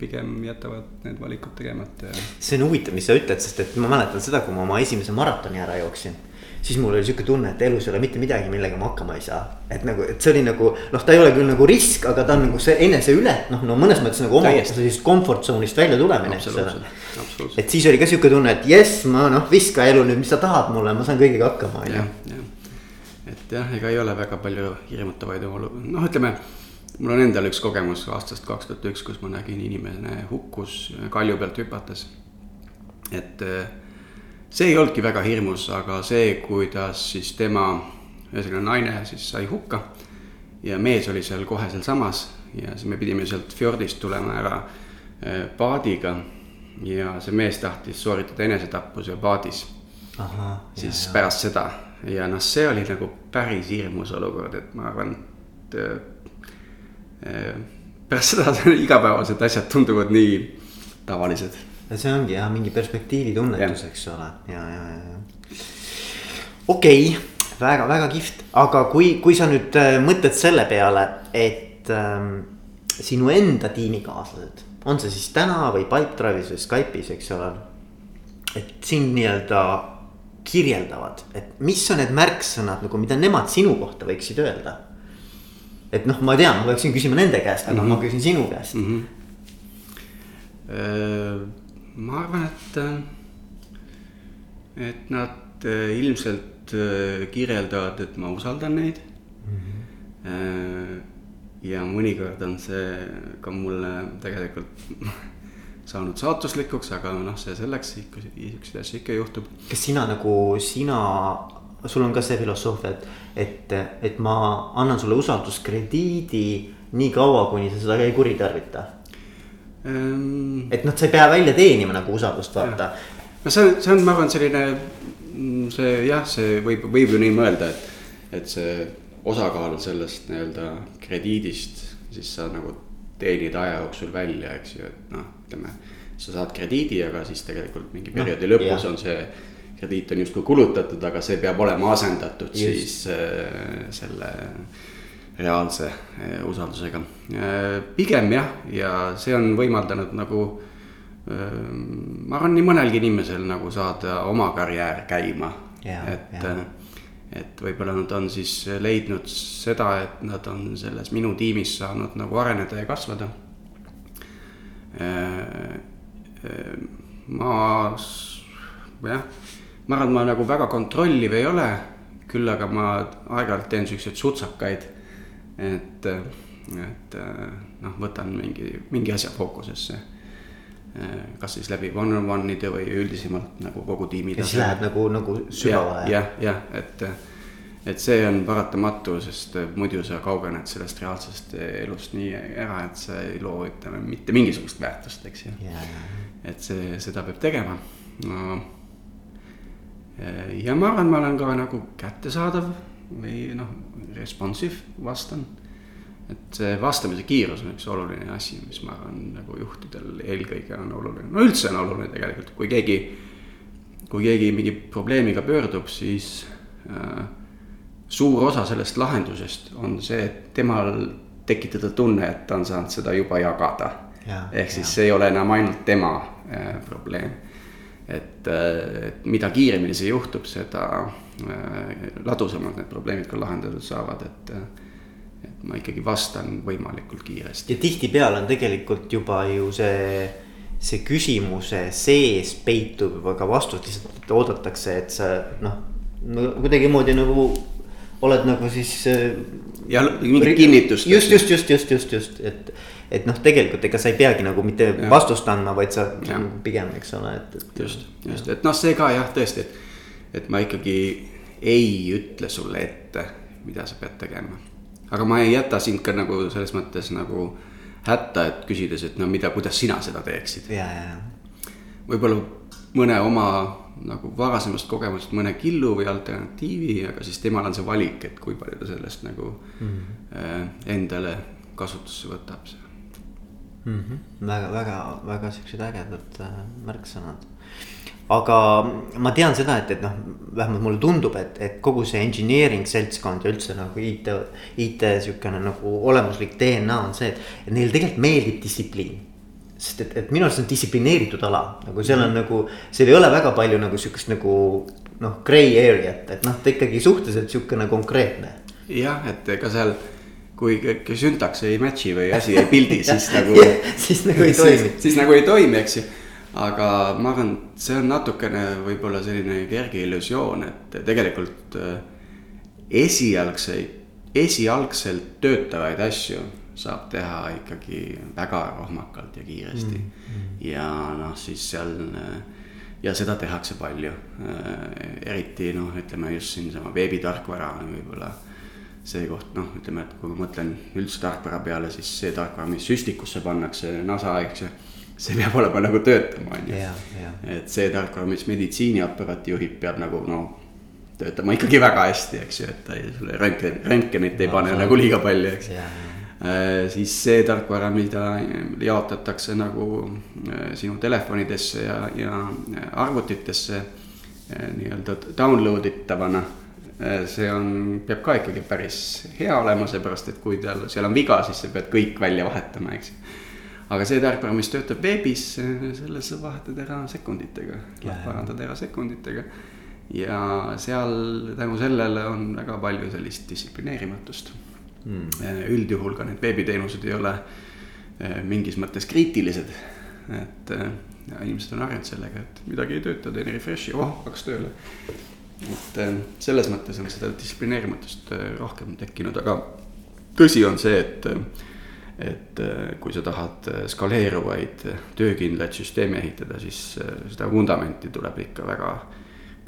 pigem jätavad need valikud tegemata ja. see on huvitav, mis sa ütled, sest et ma mäletan seda, kui ma oma esimese maratoni ära jooksin siis mul oli sihuke tunne, et elus ei ole mitte midagi, millega ma hakkama ei saa. et nagu, et see oli nagu noh, ta ei ole küll nagu risk, aga ta on nagu see enese üle, noh, no mõnes mõttes nagu oma sellisest comfort zone'ist välja tulemine. et siis oli ka sihuke tunne, et jess, ma noh, viska elu nüüd, mis sa tahad mulle, ma saan kõigega hakkama, on ju. et jah, ega ei ole väga palju hirmutavaid olu-, noh, ütleme mul on endal üks kogemus aastast kaks tuhat üks, kus ma nägin inimene hukkus kalju pealt hüpates. et äh, see ei olnudki väga hirmus, aga see, kuidas siis tema, ühesõnaga naine siis sai hukka. ja mees oli seal kohe sealsamas ja siis me pidime sealt fjordist tulema ära äh, paadiga. ja see mees tahtis sooritada enesetappu seal paadis. siis jah, pärast seda ja noh, see oli nagu päris hirmus olukord, et ma arvan, et äh, pärast seda igapäevased asjad tunduvad nii tavalised see ongi jah, mingi perspektiivitunnetus, eks ole, ja, ja, ja. okei okay,, väga-väga kihvt, aga kui, kui sa nüüd äh, mõtled selle peale, et ähm, sinu enda tiimikaaslased, on see siis täna või Pipedrive'is või Skype'is, eks ole. et sind nii-öelda kirjeldavad, et mis on need märksõnad nagu, mida nemad sinu kohta võiksid öelda. et noh, ma tean, ma peaksin küsima nende käest, aga mm -hmm. ma küsin sinu käest mm. -hmm. Ma arvan, et, et nad äh, ilmselt äh, kirjeldavad, et ma usaldan neid mm. -hmm. ja mõnikord on see ka mulle tegelikult saanud saatuslikuks, aga noh, see selleks siukseid asju ikka juhtub. kas sina nagu, sina, sul on ka see filosoofia, et, et, et ma annan sulle usalduskrediidi nii kaua, kuni sa seda ei kuritarvita? Et noh, sa ei pea välja teenima nagu usaldust, vaata. no see on, see on, ma arvan, selline, mm, see jah, see võib, võib ju nii mõelda, et, et see osakaal sellest nii-öelda krediidist, siis sa nagu teenid aja jooksul välja, eks ju, et noh, ütleme. sa saad krediidi, aga siis tegelikult mingi perioodi no, lõpus yeah. on see krediit on justkui kulutatud, aga see peab olema asendatud Just. siis äh, selle reaalse äh, usaldusega äh,. pigem jah, ja see on võimaldanud nagu äh, ma arvan, nii mõnelgi inimesel nagu saada oma karjäär käima et et võib-olla nad on siis leidnud seda, et nad on selles minu tiimis saanud nagu areneda ja kasvada. Ma jah, ma arvan, et ma nagu väga kontrolliv ei ole, küll aga ma aeg-ajalt teen siukseid sutsakaid. Et, et noh, võtan mingi, mingi asja fookusesse kas siis läbi one-on-one'ide või üldisemalt nagu kogu tiimi. ja siis läheb nagu, nagu sügavale. jah, jah, et, et see on paratamatu, sest muidu sa kaugened sellest reaalsest elust nii ära, et sa ei loo, ütleme, mitte mingisugust väärtust, eks ju yeah.. et see, seda peab tegema no,. ja ma arvan, ma olen ka nagu kättesaadav või noh, responsive vastan et see vastamise kiirus on üks oluline asi, mis ma arvan nagu juhtidel eelkõige on oluline, no üldse on oluline tegelikult, kui keegi. kui keegi mingi probleemiga pöördub, siis äh, suur osa sellest lahendusest on see, et temal tekitada tunne, et ta on saanud seda juba jagada. ehk siis ja. see ei ole enam ainult tema äh, probleem. et, äh, et mida kiiremini see juhtub, seda ladusamalt need probleemid ka lahendatud saavad, et äh, et ma ikkagi vastan võimalikult kiiresti. ja tihtipeale on tegelikult juba ju see, see küsimuse sees peitub juba ka vastus, lihtsalt oodatakse, et sa noh, no kuidagimoodi nagu oled nagu siis. Äh, ja mingit kinnitust. just, just, just, just, just, just, et, et noh, tegelikult ega sa ei peagi nagu mitte ja. vastust andma, vaid sa ja. pigem, eks ole, et, et. just, just, et noh, see ka jah, tõesti, et, et ma ikkagi ei ütle sulle ette, mida sa pead tegema aga ma ei jäta sind ka nagu selles mõttes nagu hätta, et küsides, et no mida, kuidas sina seda teeksid. võib-olla mõne oma nagu varasemast kogemusest mõne killu või alternatiivi, aga siis temal on see valik, et kui palju ta sellest nagu mm -hmm. endale kasutusse võtab mm. -hmm. väga, väga, väga siuksed ägedad äh, märksõnad aga ma tean seda, et, et noh, vähemalt mulle tundub, et, et kogu see engineering seltskond ja üldse nagu IT, IT sihukene nagu olemuslik DNA on see, et, neile tegelikult meeldib distsipliin. sest et, et minu arust see on distsiplineeritud ala, nagu seal on mm nagu, seal ei ole väga palju nagu sihukest nagu noh, gray area't, et noh, ta ikkagi suhteliselt sihukene konkreetne. jah, et ega seal kui süntaks ei match'i või asi ei pildi siis nagu siis nagu ei toimi. siis nagu ei toimi, eks ju aga ma arvan, see on natukene võib-olla selline kerge illusioon, et tegelikult äh, esialgseid, esialgselt töötavaid asju saab teha ikkagi väga rohmakalt ja kiiresti mm. -hmm. ja noh, siis seal äh, ja seda tehakse palju. Äh, eriti noh, ütleme just siinsama veebitarkvara on võib-olla see koht, noh, ütleme, et kui ma mõtlen üldse tarkvara peale, siis see tarkvara, mis süstikusse pannakse, NASA, eks ju see peab olema nagu töötama, on ju. et see tarkvara, mis meditsiiniaparaati juhib, peab nagu noh, töötama ikkagi väga hästi, eks ju, et ta ei, sulle röntgen, röntgenit ei no, pane nagu liiga palju, eks. siis see tarkvara, mida jaotatakse nagu sinu telefonidesse ja, ja arvutitesse nii-öelda download itavana see on, peab ka ikkagi päris hea olema, seepärast et kui tal, seal on viga, siis sa pead kõik välja vahetama, eks ju aga see tarkvara, mis töötab veebis, selle sa vahetad ära sekunditega, parandad ära sekunditega. ja seal tänu sellele on väga palju sellist distsiplineerimatust mm.. üldjuhul ka need veebiteenused ei ole eh, mingis mõttes kriitilised. et ja, eh, inimesed on harjunud sellega, et midagi ei tööta, teen refresh'i, oh hakkas tööle. et eh, selles mõttes on seda distsiplineerimatust rohkem tekkinud, aga tõsi on see, et et äh, kui sa tahad äh, skaleeruvaid äh, töökindlaid süsteeme ehitada, siis seda vundamenti tuleb ikka väga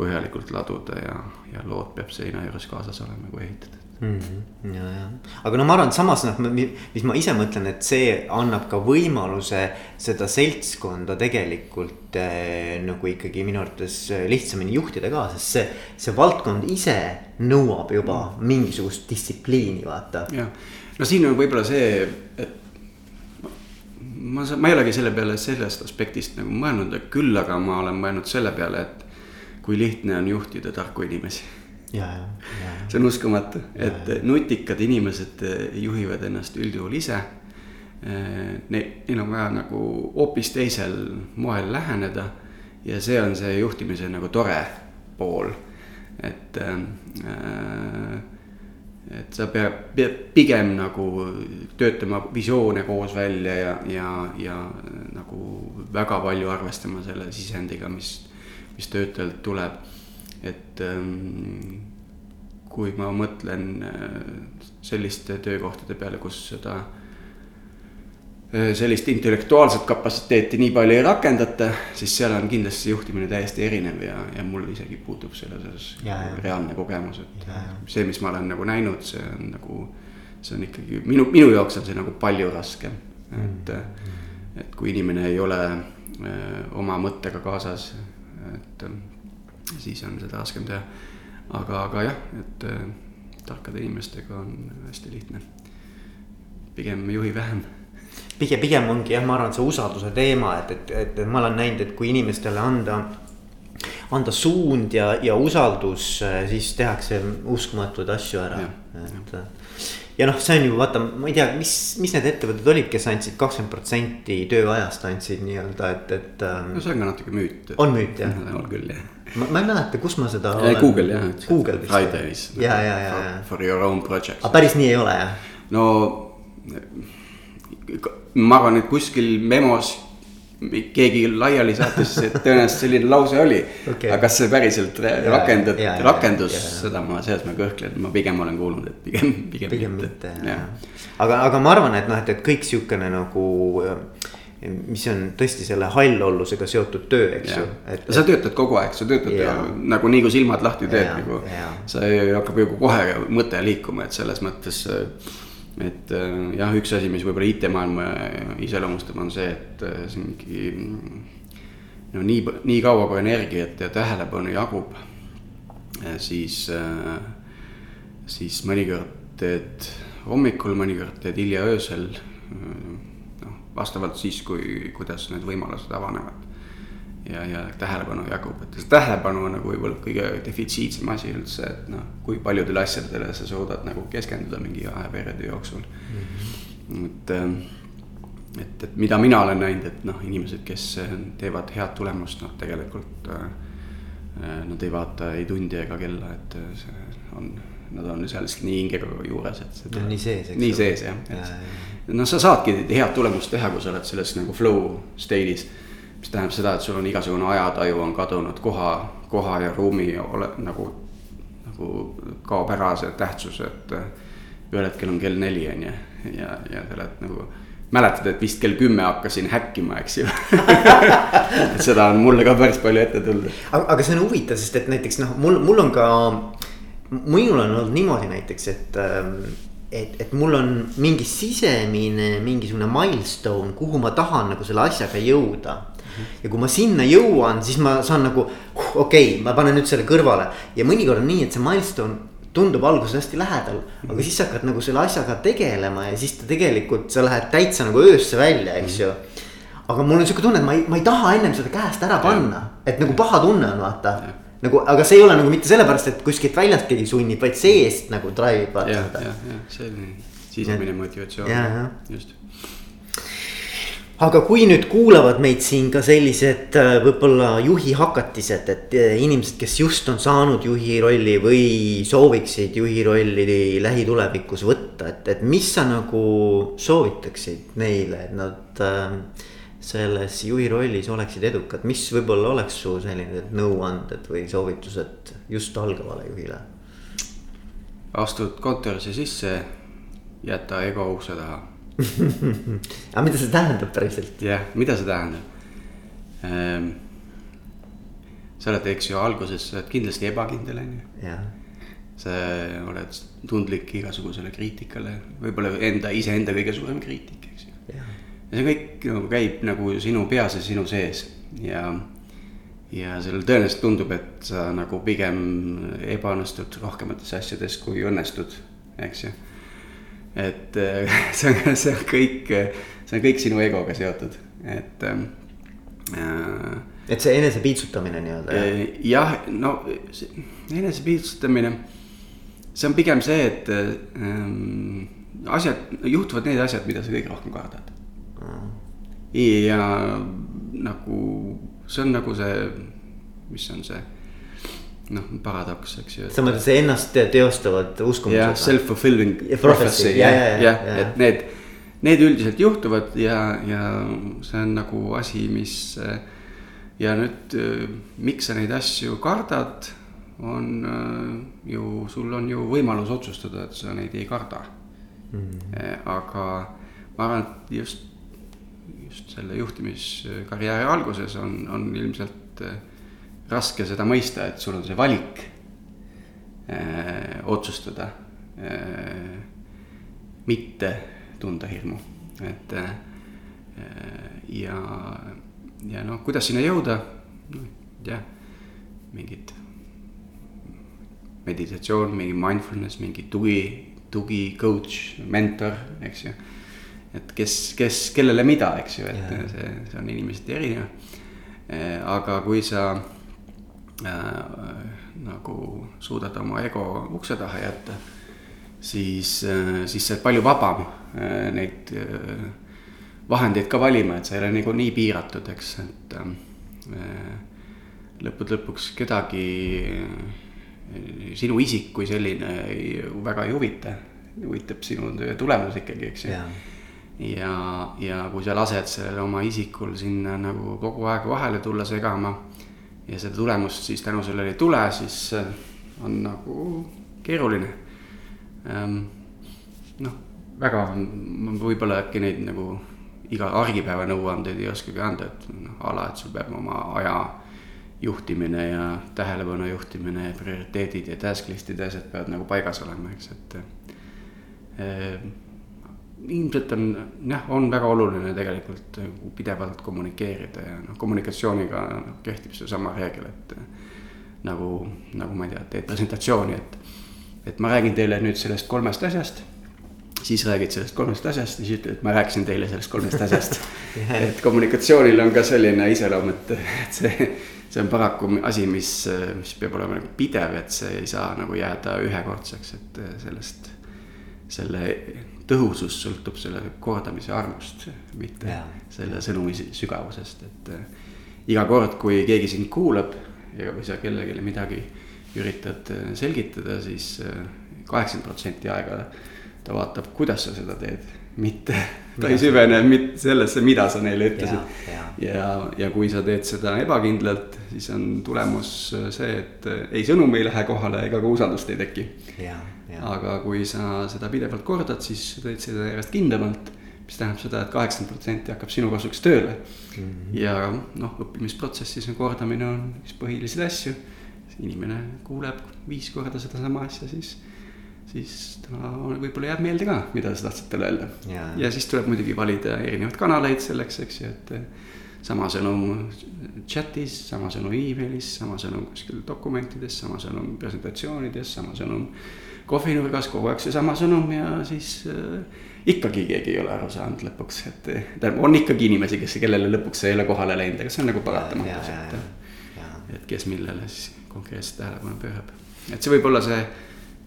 põhjalikult laduda ja, ja lood peab seina juures kaasas olema, kui ehitad mm. -hmm. ja, ja, aga no ma arvan, et samas noh, mis ma ise mõtlen, et see annab ka võimaluse seda seltskonda tegelikult eh, nagu ikkagi minu arvates lihtsamini juhtida ka, sest see, see valdkond ise nõuab juba mm. mingisugust distsipliini, vaata. jah no siin on võib-olla see, et ma, ma ei olegi selle peale sellest aspektist nagu mõelnud, küll aga ma olen mõelnud selle peale, et kui lihtne on juhtida tarku inimesi. see on uskumatu, et ja. nutikad inimesed juhivad ennast üldjuhul ise. Neil on vaja nagu hoopis teisel moel läheneda ja see on see juhtimise nagu tore pool, et äh, sa pead, pead pigem nagu töötama visioone koos välja ja, ja, ja nagu väga palju arvestama selle sisendiga, mis, mis töötajalt tuleb. et ähm, kui ma mõtlen äh, selliste töökohtade peale, kus seda Äh, sellist intellektuaalset kapatsiteeti nii palju ei rakendata, siis seal on kindlasti juhtimine täiesti erinev ja, ja mul isegi puudub selles osas reaalne kogemus, et ja, ja. see, mis ma olen nagu näinud, see on nagu. see on ikkagi minu, minu jaoks on see nagu palju raskem, et mm., et kui inimene ei ole öö, äh, oma mõttega kaasas, et siis on seda raskem teha. aga, aga jah, et öö, tarkade inimestega on hästi lihtne, pigem juhi vähem pigem, pigem ongi jah, ma arvan, et see usalduse teema, et, et, et ma olen näinud, et kui inimestele anda anda suund ja, ja usaldus, siis tehakse uskumatuid asju ära, et. ja noh, see on ju vaata, ma ei tea, mis, mis need ettevõtted olid, kes andsid kakskümmend protsenti tööajast andsid nii-öelda, et, et. Ähm, no see on ka natuke müüt. on müüt jah? on küll jah. ma, ma ei mäleta, kus ma seda. Google jah. Google vist. Fridays. ja, ja, ja, ja. For your own project. aga päris nii ei ole jah? no ma arvan, et kuskil memos keegi laiali saatis, et tõenäoliselt selline lause oli okay.. aga kas see päriselt rakendad, rakendus, seda ma, selles ma kõhklen, ma pigem olen kuulnud, et pigem, pigem, pigem mitte. aga, aga ma arvan, et noh, et, et kõik sihukene nagu mis on tõesti selle hallollusega seotud töö, eks ju. Et... sa töötad kogu aeg, sa töötad ja. nagu nii kui silmad lahti teed, nagu. sa hakkab ju kohe mõte liikuma, et selles mõttes äh, et äh, jah, üks asi, mis võib-olla IT-maailma iseloomustab, on see, et äh, see mingi. no nii, nii kaua kui energiat ja tähelepanu jagub, äh, siis, siis mõnikord teed hommikul, mõnikord teed hilja öösel. noh, vastavalt siis, kui, kuidas need võimalused avanevad ja, ja tähelepanu jagub, et see tähelepanu on nagu võib-olla kõige defitsiitsem asi üldse, et noh, kui paljudele asjadele sa suudad nagu keskenduda mingi ajaperioodi jooksul mm. -hmm. et, ähm, et, et mida mina olen näinud, et noh, inimesed, kes teevad head tulemust, noh, tegelikult äh, äh nad ei vaata ei tundi ega kella, et äh, see on, nad on seal lihtsalt nii hingega juures, et see. nii sees, eks. nii sees jah, et noh, sa saadki head tulemust teha, kui sa oled selles nagu flow state'is mis tähendab seda, et sul on igasugune ajataju on kadunud, koha, koha ja ruumi ole nagu, nagu kaob ära see tähtsus, et ühel hetkel on kell neli, on ju, ja, ja sa oled nagu mäletad, et vist kell kümme hakkasin häkkima, eks ju et seda on mulle ka päris palju ette tulnud. aga, aga see on huvitav, sest et näiteks noh, mul, mul on ka, minul on olnud niimoodi näiteks, et ähm, et, et mul on mingi sisemine mingisugune milstone, kuhu ma tahan nagu selle asjaga jõuda. Ja kui ma sinna jõuan, siis ma saan nagu okei okay,, ma panen nüüd selle kõrvale. Ja mõnikord on nii, et see milstone tundub alguses hästi lähedal, aga siis sa hakkad nagu selle asjaga tegelema ja siis ta tegelikult, sa lähed täitsa nagu öösse välja, eks ju. aga mul on sihuke tunne, et ma ei, ma ei taha ennem seda käest ära panna, et nagu paha tunne on, vaata. Nagu, aga see ei ole nagu mitte sellepärast, et kuskilt väljast keegi sunnib, vaid seest nagu drive vaata jah, seda. jah, jah, selline sisemine motivatsioon, just. aga kui nüüd kuulavad meid siin ka sellised äh, võib-olla juhi hakatised, et äh, inimesed, kes just on saanud juhi rolli või sooviksid juhi rolli lähitulevikus võtta, et, et mis sa nagu soovitaksid neile, et nad äh, selles juhi rollis oleksid edukad, mis võib-olla oleks su sellised nõuanded või soovitused just algavale juhile? astud kontorisse sisse, jäta ego ukse taha aga mida see tähendab päriselt? jah, mida see tähendab ähm,? sa oled, eks ju, alguses sa oled kindlasti ebakindel, on ju. sa oled tundlik igasugusele kriitikale, võib-olla enda, iseenda kõige suurem kriitik, eks ju. Ja see kõik nagu käib nagu sinu peas ja sinu sees ja, ja sellel tõenäoliselt tundub, et sa nagu pigem ebaõnnestud rohkemates asjades kui õnnestud, eks ju. et äh, see on, see on kõik, see on kõik sinu egoga seotud, et ähm, äh, et see enesepiitsutamine nii-öelda jah? Eh, jah, no see enesepiitsutamine, see on pigem see, et ähm, asjad, juhtuvad need asjad, mida sa kõige rohkem kardad. Ja nagu see on nagu see, mis on see noh, paradoks, eks ju. sa mõtled see ennast teostavad jah, uskumused? self-fulfilling Ja prophecy, prophecy, ja, jah ja,, ja, jah, ja. et need, need üldiselt juhtuvad ja, ja see on nagu asi, mis. ja nüüd, miks sa neid asju kardad, on ju, sul on ju võimalus otsustada, et sa neid ei karda mm.. aga ma arvan, et just, just selle juhtimiskarjääri alguses on, on ilmselt äh, raske seda mõista, et sul on see valik äh, otsustada äh, mitte tunda hirmu, et äh, ja, ja noh, kuidas sinna jõuda, noh jah, mingid meditatsioon, mingi mindfulness, mingi tugi, tugi coach, mentor, eks ju. Et kes, kes, kellele mida, eks ju, et Jaa. see, see on inimeseti erinev. aga kui sa äh, nagu suudad oma ego ukse taha jätta, siis äh,, siis sa oled palju vabam äh, neid äh, vahendeid ka valima, et sa ei ole nagu nii piiratud, eks, et äh, lõppude lõpuks kedagi sinu isik kui selline ei, väga ei huvita, huvitab sinu töö tulemus ikkagi, eks ju. ja, ja kui sa lased sellel oma isikul sinna nagu kogu aeg vahele tulla segama ja seda tulemust siis tänu sellele ei tule, siis äh, on nagu keeruline ähm,. noh, väga ma võib-olla äkki neid nagu iga argipäeva nõuandeid ei oskagi anda, et noh, a la, et sul peab oma aja juhtimine ja tähelepanu juhtimine ja prioriteedid ja task list'id ja asjad peavad nagu paigas olema, eks, et äh, ilmselt on jah, on väga oluline tegelikult nagu pidevalt kommunikeerida ja noh, kommunikatsiooniga noh, kehtib seesama reegel, et äh, nagu, nagu ma ei tea, teed presentatsiooni, et et ma räägin teile nüüd sellest kolmest asjast siis räägid sellest kolmest asjast ja siis ütled, et ma rääkisin teile sellest kolmest asjast. et kommunikatsioonil on ka selline iseloom, et, et see, see on paraku asi, mis, mis peab olema nagu pidev, et see ei saa nagu jääda ühekordseks, et sellest, selle tõhusus sõltub selle kordamise arvust, mitte Jaa. selle sõnumi sügavusest, et äh, iga kord, kui keegi sind kuulab ja kui sa kellelegi midagi üritad äh, selgitada siis, siis kaheksakümmend protsenti aega ta vaatab, kuidas sa seda teed, mitte, ta ei süvene mitte sellesse, mida sa neile ütlesid. ja, ja, ja kui sa teed seda ebakindlalt, siis on tulemus see, et ei sõnum ei lähe kohale ega ka usaldust ei teki. Aga kui sa seda pidevalt kordad, siis teed seda järjest kindlamalt, mis tähendab seda et, et kaheksakümmend protsenti hakkab sinu kasuks tööle mm. -hmm. ja noh, õppimisprotsessis on kordamine on üks põhilisi asju. inimene kuuleb viis korda sedasama asja, siis siis ta võib-olla jääb meelde ka, mida sa tahtsid talle öelda Jaa.. ja siis tuleb muidugi valida erinevaid kanaleid selleks, eks ju, et sama sõnum chat'is, sama sõnum emailis, sama sõnum kuskil dokumentides, sama sõnum presentatsioonides, sama sõnum kohvinurgas, kogu aeg seesama sõnum ja siis äh, ikkagi keegi ei ole aru saanud lõpuks, et tähendab, on ikkagi inimesi, kes, kellele lõpuks ei ole kohale läinud, aga see on nagu paratamatus, et. et kes millele siis konkreetselt tähelepanu pöörab, et see võib olla see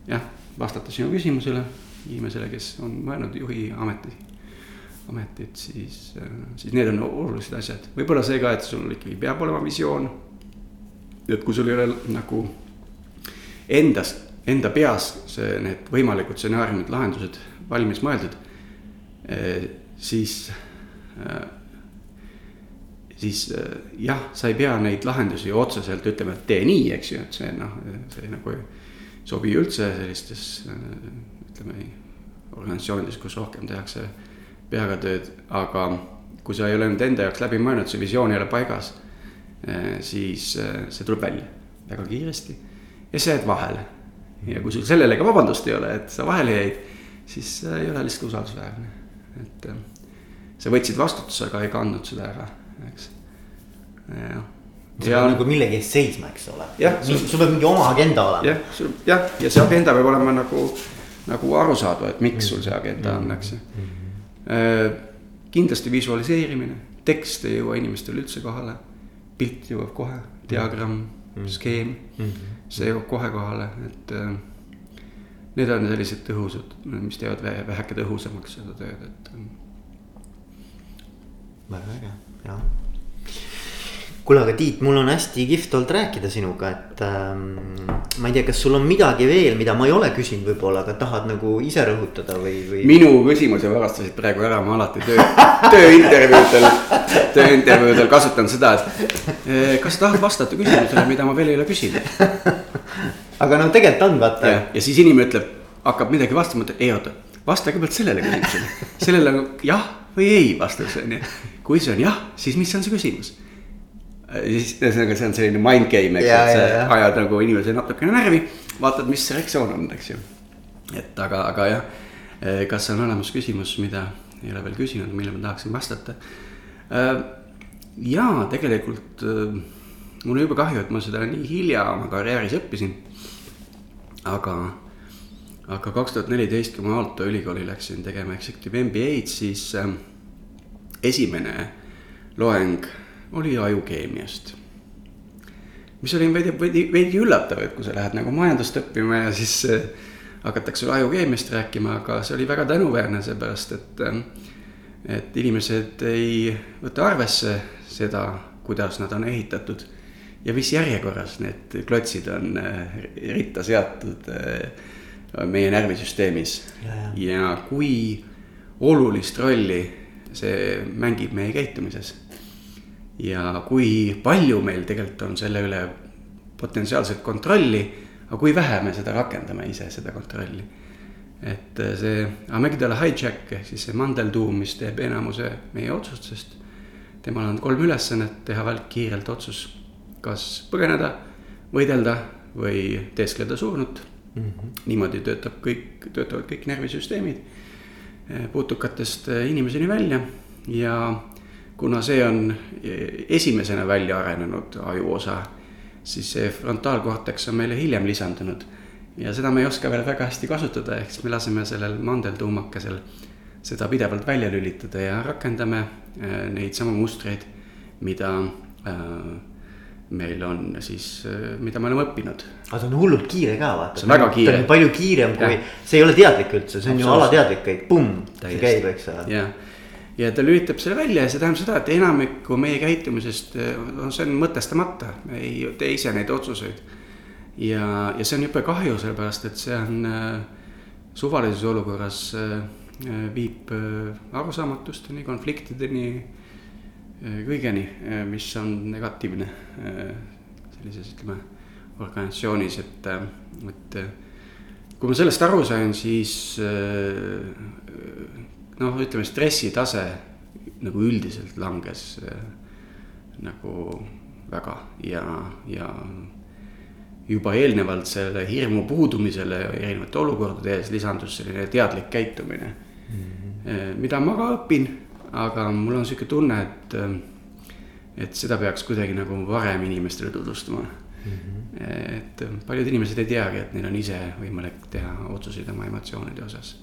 jah, vastata sinu küsimusele, inimesele, kes on mõelnud juhi ameti ametit, siis, siis need on olulised asjad, võib-olla see ka, et sul ikkagi peab olema visioon. et kui sul ei ole nagu endas, enda peas see, need võimalikud stsenaariumid, lahendused valmis mõeldud, eh, siis, eh, siis eh, jah, sa ei pea neid lahendusi otseselt ütlema, et tee nii, eks ju, et see noh, see nagu ei sobi üldse sellistes ütleme organisatsioonides, kus rohkem tehakse peaga tööd, aga kui sa ei ole nüüd enda jaoks läbi mõelnud, see visioon ei ole paigas, siis see tuleb välja väga kiiresti ja sa jääd vahele. Ja kui sul sellele ka vabandust ei ole, et sa vahele jäid siis ei ole lihtsalt usaldusväärne. et äh, sa võtsid vastutuse, aga ei kandnud seda ära, eks, jah. Sa pead nagu millegi eest seisma, eks ole. sul, sul peab mingi oma agenda olema. jah, sul jah, ja see agenda peab olema nagu, nagu arusaadav, et miks sul see agenda on, eks. Ju. Äh, kindlasti visualiseerimine, tekst ei jõua inimestele üldse kohale. pilt jõuab kohe, diagramm, skeem, see jõuab kohe kohale, et äh, need on sellised tõhusad, mis teevad väheke tõhusamaks seda tööd, et. Ähm, väga äge, jah. Kuule, aga Tiit, mul on hästi kihvt olnud rääkida sinuga, et ähm, ma ei tea, kas sul on midagi veel, mida ma ei ole küsinud võib-olla, aga tahad nagu ise rõhutada või, või? minu küsimuse varastasid praegu ära, ma alati töö, tööintervjuudel, tööintervjuudel kasutan seda, et eh, kas sa tahad vastata küsimusele, mida ma veel ei ole küsinud aga no tegelikult on vaata. ja siis inimene ütleb, hakkab midagi vastama, ütleb ei oota, vasta kõigepealt sellele küsimusele. sellele jah või ei vastus on ju. kui see on jah, siis mis on see küsimus? Siis ühesõnaga, see on selline mind game, eks, et sa ja, ajad nagu inimese natukene närvi, vaatad, mis reaktsioon on, eks ju. et aga, aga jah, eh, kas on olemas küsimus, mida ei ole veel küsinud, millele ma tahaksin vastata. Äh, ja tegelikult äh, mul on jube kahju, et ma seda nii hilja oma karjääris õppisin aga, aga kaks tuhat neliteist, kui ma Aalto ülikooli läksin tegema executive MBA-d, siis äh, esimene loeng oli ajukeemiast. mis oli veidi, veidi, veidi üllatav, et kui sa lähed nagu majandust õppima ja siis äh, hakatakse sulle ajukeemiast rääkima, aga see oli väga tänuväärne, seepärast et äh,, et inimesed ei võta arvesse seda, kuidas nad on ehitatud ja mis järjekorras need klotsid on äh, ritta seatud meie närvisüsteemis. ja kui olulist rolli see mängib meie käitumises. Ja kui palju meil tegelikult on selle üle potentsiaalset kontrolli, aga kui vähe me seda rakendame ise, seda kontrolli. et äh, see amygdala hijack ehk siis see mandeltuum, mis teeb enamuse meie otsustest. temal on kolm ülesannet, teha välk kiirelt otsus kas põgeneda, võidelda või teeskleda surnut mm. -hmm. niimoodi töötab kõik, töötavad kõik närvisüsteemid eh, putukatest eh, inimeseni välja ja kuna see on eh, esimesena välja arenenud ajuosa, siis see frontaalkorteks on meile hiljem lisandunud. ja seda me ei oska veel väga hästi kasutada, ehk siis me laseme sellel mandeltuumakesel seda pidevalt välja lülitada ja rakendame neid samu mustreid, mida äh, meil on siis, mida me oleme õppinud. aga see on hullult kiire ka vaata. see on väga kiire. palju kiirem kui, see ei ole teadlik üldse, see on ju alateadlik kõik, pumm, see käib, eks ole. jah, ja ta lülitab selle välja ja see tähendab seda, et enamikku meie käitumisest, no see on mõtestamata, me ei tee ise neid otsuseid. ja, ja see on jube kahju, sellepärast et see on äh, suvalises olukorras äh, viib arusaamatusteni, konfliktideni Äh, kõigeni, äh, mis on negatiivne äh, sellises, ütleme, organisatsioonis, et, et kui ma sellest aru sain, siis noh, ütleme stressitase nagu üldiselt langes nagu väga ja, ja juba eelnevalt selle hirmu puudumisele erinevate olukordade ees lisandus selline teadlik käitumine mm. -hmm. mida ma ka õpin aga mul on sihuke tunne, et, et seda peaks kuidagi nagu varem inimestele tutvustama mm. -hmm. et paljud inimesed ei teagi, et neil on ise võimalik teha otsuseid oma emotsioonide osas.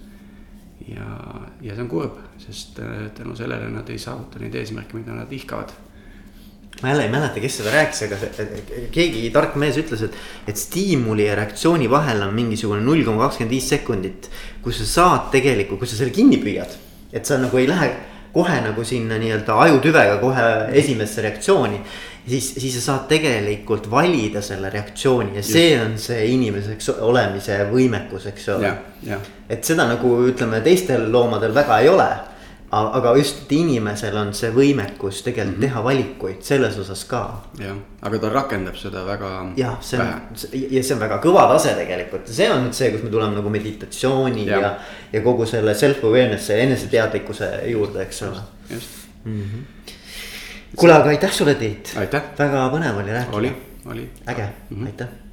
Ja, ja see on kurb, sest äh, tänu sellele nad ei saavuta neid eesmärke, mida nad ihkavad ma jälle ei mäleta, kes seda rääkis, aga keegi tark mees ütles, et, et stiimuli ja reaktsiooni vahel on mingisugune null koma kakskümmend viis sekundit. kus sa saad tegelikult, kui sa selle kinni püüad, et sa nagu ei lähe kohe nagu sinna nii-öelda ajutüvega kohe esimesse reaktsiooni. Siis, siis sa saad tegelikult valida selle reaktsiooni ja see Just. on see inimeseks olemise võimekus, eks ole. et seda nagu ütleme, teistel loomadel väga ei ole aga just, inimesel on see võimekus tegelikult mm -hmm. teha valikuid selles osas ka. jah, aga ta rakendab seda väga. jah, see on ja see on väga kõva tase tegelikult ja see on nüüd see, kus me tuleme nagu meditatsiooni ja, ja, ja kogu selle self-awareness'e eneseteadlikkuse juurde, eks ole. just mm -hmm.. Kuule, aga aitäh sulle, Tiit. väga põnev oli rääkida. oli, oli. äge mm, -hmm. aitäh